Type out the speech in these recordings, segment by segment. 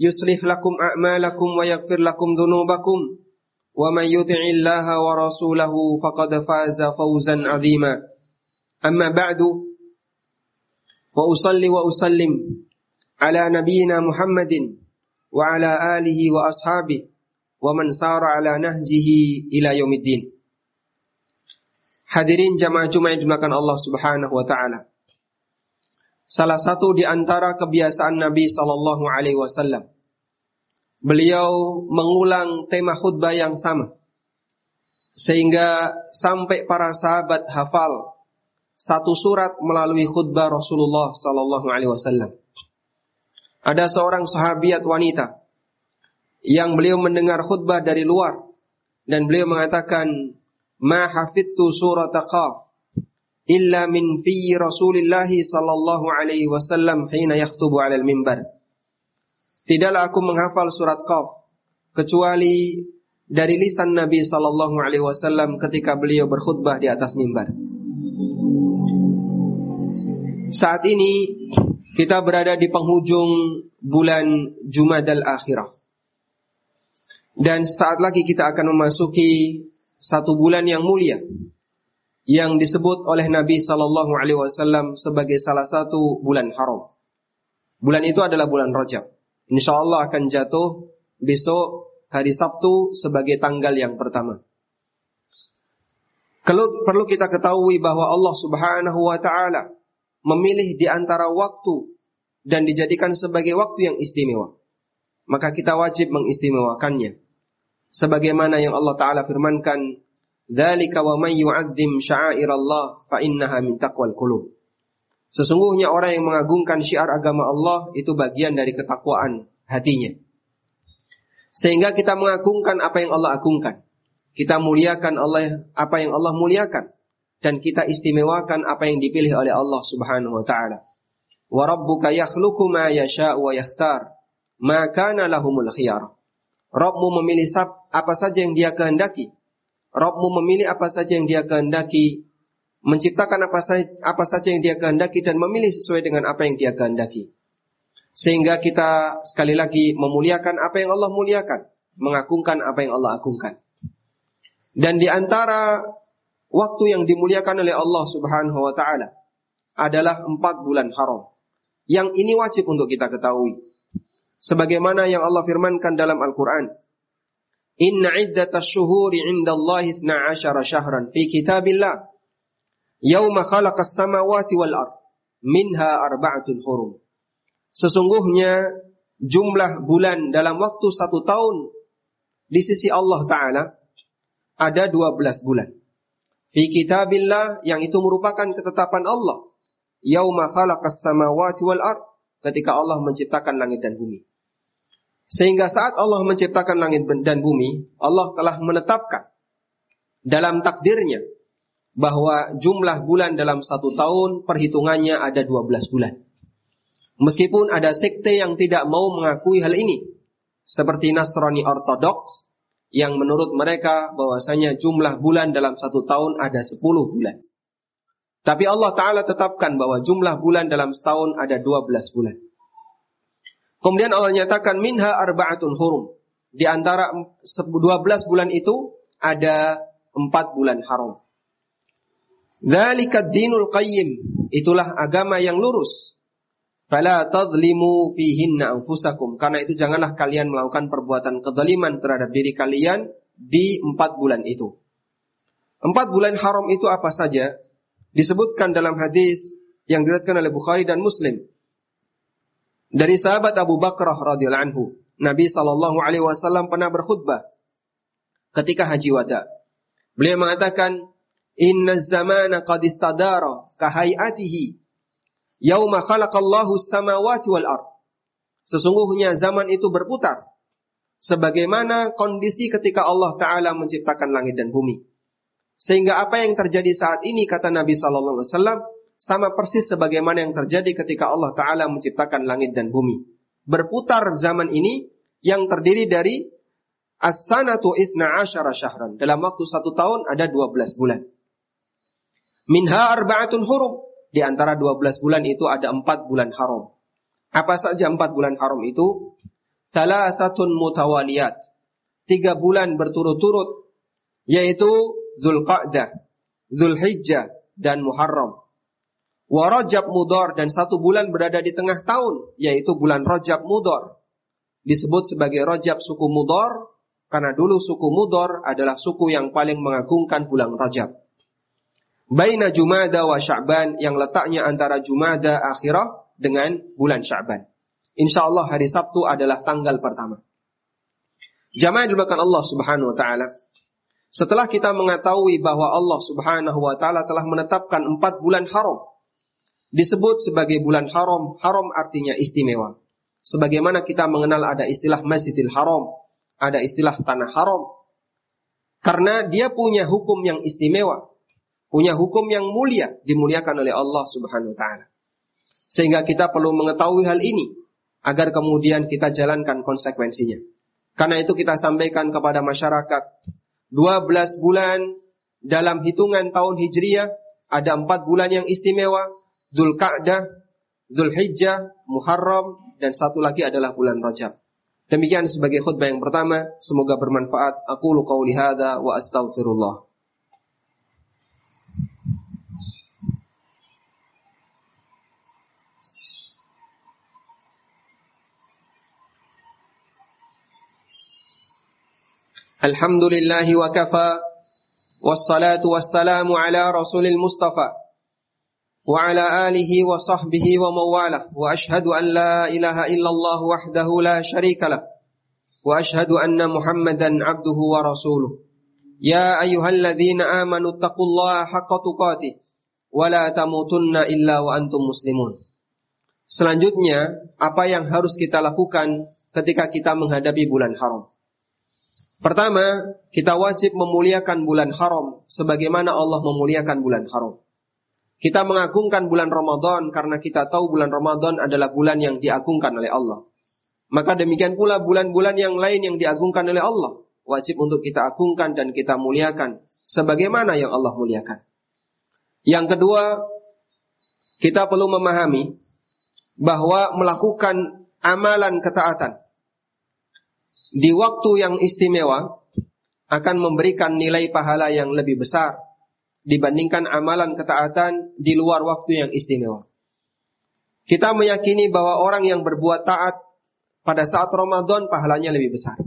يصلح لكم أعمالكم ويغفر لكم ذنوبكم. ومن يطع الله ورسوله فقد فاز فوزا عظيما. أما بعد وأصلي وأسلم على نبينا محمد وعلى آله وأصحابه ومن سار على نهجه إلى يوم الدين. Hadirin jamaah Jumat Subhanahu wa taala. Salah satu di antara kebiasaan Nabi sallallahu alaihi wasallam. Beliau mengulang tema khutbah yang sama. Sehingga sampai para sahabat hafal satu surat melalui khutbah Rasulullah sallallahu alaihi wasallam. Ada seorang sahabiat wanita yang beliau mendengar khutbah dari luar dan beliau mengatakan ma hafidtu surat qaf illa min fi Rasulillah sallallahu alaihi wasallam hina yakhutubu 'ala al-mimbar. Tidaklah aku menghafal surat Qaf kecuali dari lisan Nabi sallallahu alaihi wasallam ketika beliau berkhutbah di atas mimbar. Saat ini kita berada di penghujung bulan Jumadal Akhirah. Dan saat lagi kita akan memasuki satu bulan yang mulia yang disebut oleh Nabi Sallallahu Alaihi Wasallam sebagai salah satu bulan haram. Bulan itu adalah bulan Rajab. Insya Allah akan jatuh besok hari Sabtu sebagai tanggal yang pertama. Kalau perlu kita ketahui bahwa Allah Subhanahu wa taala memilih di antara waktu dan dijadikan sebagai waktu yang istimewa. Maka kita wajib mengistimewakannya sebagaimana yang Allah taala firmankan dzalika wa may yu'azzim sya'airallah fa innaha min taqwal Sesungguhnya orang yang mengagungkan syiar agama Allah itu bagian dari ketakwaan hatinya. Sehingga kita mengagungkan apa yang Allah agungkan. Kita muliakan Allah apa yang Allah muliakan dan kita istimewakan apa yang dipilih oleh Allah Subhanahu wa taala. Wa rabbuka yakhluqu ma yasha'u wa yakhtar. Ma kana lahumul khiyar. Rabbmu memilih apa saja yang dia kehendaki. Rabbmu memilih apa saja yang dia kehendaki. Menciptakan apa saja, apa saja yang dia kehendaki dan memilih sesuai dengan apa yang dia kehendaki. Sehingga kita sekali lagi memuliakan apa yang Allah muliakan. Mengagungkan apa yang Allah agungkan. Dan di antara waktu yang dimuliakan oleh Allah subhanahu wa ta'ala adalah empat bulan haram. Yang ini wajib untuk kita ketahui sebagaimana yang Allah firmankan dalam Al-Qur'an. Inna iddatash syuhuri 'indallahi 12 syahran fi kitabillah yauma khalaqas samawati wal ard minha arba'atun hurum. Sesungguhnya jumlah bulan dalam waktu satu tahun di sisi Allah Ta'ala ada 12 bulan. Fi kitabillah yang itu merupakan ketetapan Allah. Yauma khalaqas samawati wal ard ketika Allah menciptakan langit dan bumi. Sehingga saat Allah menciptakan langit dan bumi, Allah telah menetapkan dalam takdirnya bahwa jumlah bulan dalam satu tahun perhitungannya ada 12 bulan. Meskipun ada sekte yang tidak mau mengakui hal ini, seperti Nasrani Ortodoks yang menurut mereka bahwasanya jumlah bulan dalam satu tahun ada 10 bulan. Tapi Allah Ta'ala tetapkan bahwa jumlah bulan dalam setahun ada 12 bulan. Kemudian Allah nyatakan minha arba'atun hurum. Di antara 12 bulan itu ada 4 bulan haram. Dzalika dinul qayyim. Itulah agama yang lurus. Fala tadlimu fihinna anfusakum. Karena itu janganlah kalian melakukan perbuatan kezaliman terhadap diri kalian di empat bulan itu. Empat bulan haram itu apa saja? Disebutkan dalam hadis yang diriwayatkan oleh Bukhari dan Muslim. Dari sahabat Abu Bakrah radhiyallahu anhu, Nabi sallallahu alaihi wasallam pernah berkhutbah ketika haji wada. Beliau mengatakan, "Inna zamana qad istadara ka hayatihi yauma khalaqallahu samawati wal ard." Sesungguhnya zaman itu berputar sebagaimana kondisi ketika Allah taala menciptakan langit dan bumi. Sehingga apa yang terjadi saat ini kata Nabi sallallahu alaihi wasallam sama persis sebagaimana yang terjadi ketika Allah taala menciptakan langit dan bumi. Berputar zaman ini yang terdiri dari as-sanatu isna asyara syahran. Dalam waktu satu tahun ada 12 bulan. Minha arba'atun hurum. Di antara 12 bulan itu ada 4 bulan haram. Apa saja 4 bulan haram itu? Salah satu mutawaliyat. Tiga bulan berturut-turut. Yaitu Zulqa'dah, Zulhijjah, dan Muharram. Wa Mudor dan satu bulan berada di tengah tahun, yaitu bulan Rajab Mudor. Disebut sebagai Rajab suku Mudor, karena dulu suku Mudor adalah suku yang paling mengagungkan bulan Rajab. Baina Jumada wa Sya'ban yang letaknya antara Jumada akhirah dengan bulan Sya'ban. Insya Allah hari Sabtu adalah tanggal pertama. Jamaah dilakukan Allah Subhanahu wa taala. Setelah kita mengetahui bahwa Allah Subhanahu wa taala telah menetapkan empat bulan haram disebut sebagai bulan haram, haram artinya istimewa. Sebagaimana kita mengenal ada istilah Masjidil Haram, ada istilah tanah haram. Karena dia punya hukum yang istimewa, punya hukum yang mulia, dimuliakan oleh Allah Subhanahu wa taala. Sehingga kita perlu mengetahui hal ini agar kemudian kita jalankan konsekuensinya. Karena itu kita sampaikan kepada masyarakat 12 bulan dalam hitungan tahun Hijriyah ada empat bulan yang istimewa, Zulka'dah, Zulhijjah, Muharram, dan satu lagi adalah bulan Rajab. Demikian sebagai khutbah yang pertama, semoga bermanfaat. Aku lukau lihada wa astaghfirullah. Alhamdulillahi wa kafa Wassalatu wassalamu ala rasulil mustafa وعلى آله وصحبه ومن وأشهد أن لا إله إلا الله وحده لا شريك له. وأشهد أن محمدا عبده ورسوله. يا أيها الذين آمنوا اتقوا الله حق تقاته. ولا تموتن إلا وأنتم مسلمون. Selanjutnya, apa yang harus kita lakukan ketika kita menghadapi bulan haram? Pertama, kita wajib memuliakan bulan haram sebagaimana Allah memuliakan bulan haram. Kita mengagungkan bulan Ramadan karena kita tahu bulan Ramadan adalah bulan yang diagungkan oleh Allah. Maka demikian pula bulan-bulan yang lain yang diagungkan oleh Allah wajib untuk kita agungkan dan kita muliakan sebagaimana yang Allah muliakan. Yang kedua, kita perlu memahami bahwa melakukan amalan ketaatan di waktu yang istimewa akan memberikan nilai pahala yang lebih besar dibandingkan amalan ketaatan di luar waktu yang istimewa. Kita meyakini bahwa orang yang berbuat taat pada saat Ramadan pahalanya lebih besar.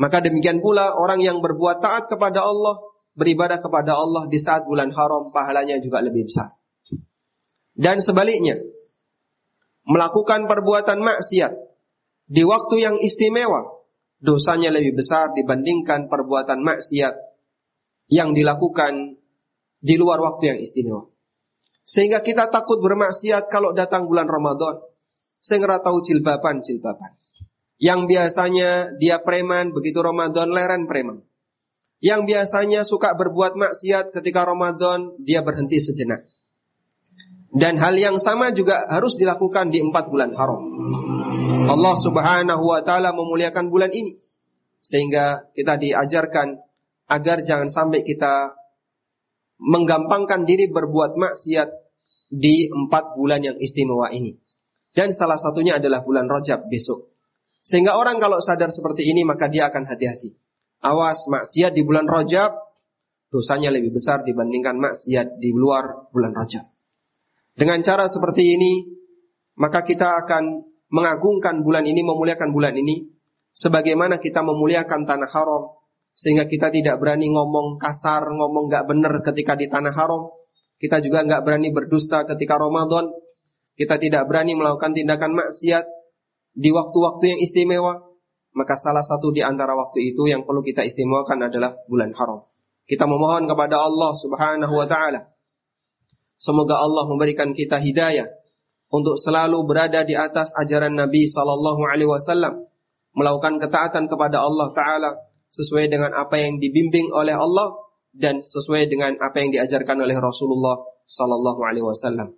Maka demikian pula orang yang berbuat taat kepada Allah, beribadah kepada Allah di saat bulan haram pahalanya juga lebih besar. Dan sebaliknya, melakukan perbuatan maksiat di waktu yang istimewa dosanya lebih besar dibandingkan perbuatan maksiat yang dilakukan di luar waktu yang istimewa. Sehingga kita takut bermaksiat kalau datang bulan Ramadan. Sehingga tahu jilbaban-jilbaban. Yang biasanya dia preman, begitu Ramadan leren preman. Yang biasanya suka berbuat maksiat ketika Ramadan, dia berhenti sejenak. Dan hal yang sama juga harus dilakukan di empat bulan haram. Allah Subhanahu wa taala memuliakan bulan ini sehingga kita diajarkan agar jangan sampai kita menggampangkan diri berbuat maksiat di empat bulan yang istimewa ini. Dan salah satunya adalah bulan Rajab besok. Sehingga orang kalau sadar seperti ini maka dia akan hati-hati. Awas maksiat di bulan Rajab dosanya lebih besar dibandingkan maksiat di luar bulan Rajab. Dengan cara seperti ini maka kita akan mengagungkan bulan ini, memuliakan bulan ini, sebagaimana kita memuliakan tanah haram, sehingga kita tidak berani ngomong kasar, ngomong nggak benar ketika di tanah haram. Kita juga nggak berani berdusta ketika Ramadan. Kita tidak berani melakukan tindakan maksiat di waktu-waktu yang istimewa. Maka salah satu di antara waktu itu yang perlu kita istimewakan adalah bulan haram. Kita memohon kepada Allah Subhanahu wa taala semoga Allah memberikan kita hidayah untuk selalu berada di atas ajaran Nabi sallallahu alaihi wasallam, melakukan ketaatan kepada Allah taala sesuai dengan apa yang dibimbing oleh Allah dan sesuai dengan apa yang diajarkan oleh Rasulullah sallallahu alaihi wasallam.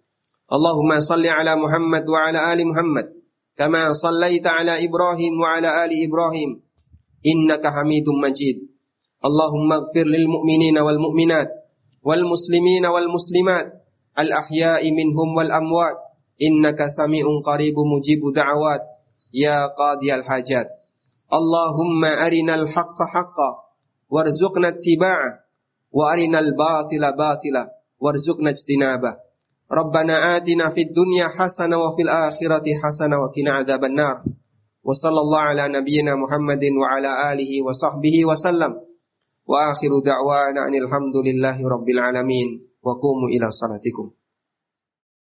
Allahumma salli ala Muhammad wa ala ali Muhammad kama sallaita ala Ibrahim wa ala ali Ibrahim innaka Hamidum Majid. Allahumma ighfir lil mu'minina wal mu'minat wal muslimina wal muslimat al ahya'i minhum wal amwat innaka sami'un qaribun mujibu da'awat ya qadiyal hajat. اللهم أرنا الحق حقا وارزقنا اتباعه وأرنا الباطل باطلا وارزقنا اجتنابه. ربنا آتنا في الدنيا حسنة وفي الآخرة حسنة وقنا عذاب النار. وصلى الله على نبينا محمد وعلى آله وصحبه وسلم. وآخر دعوانا أن الحمد لله رب العالمين. وقوموا إلى صلاتكم.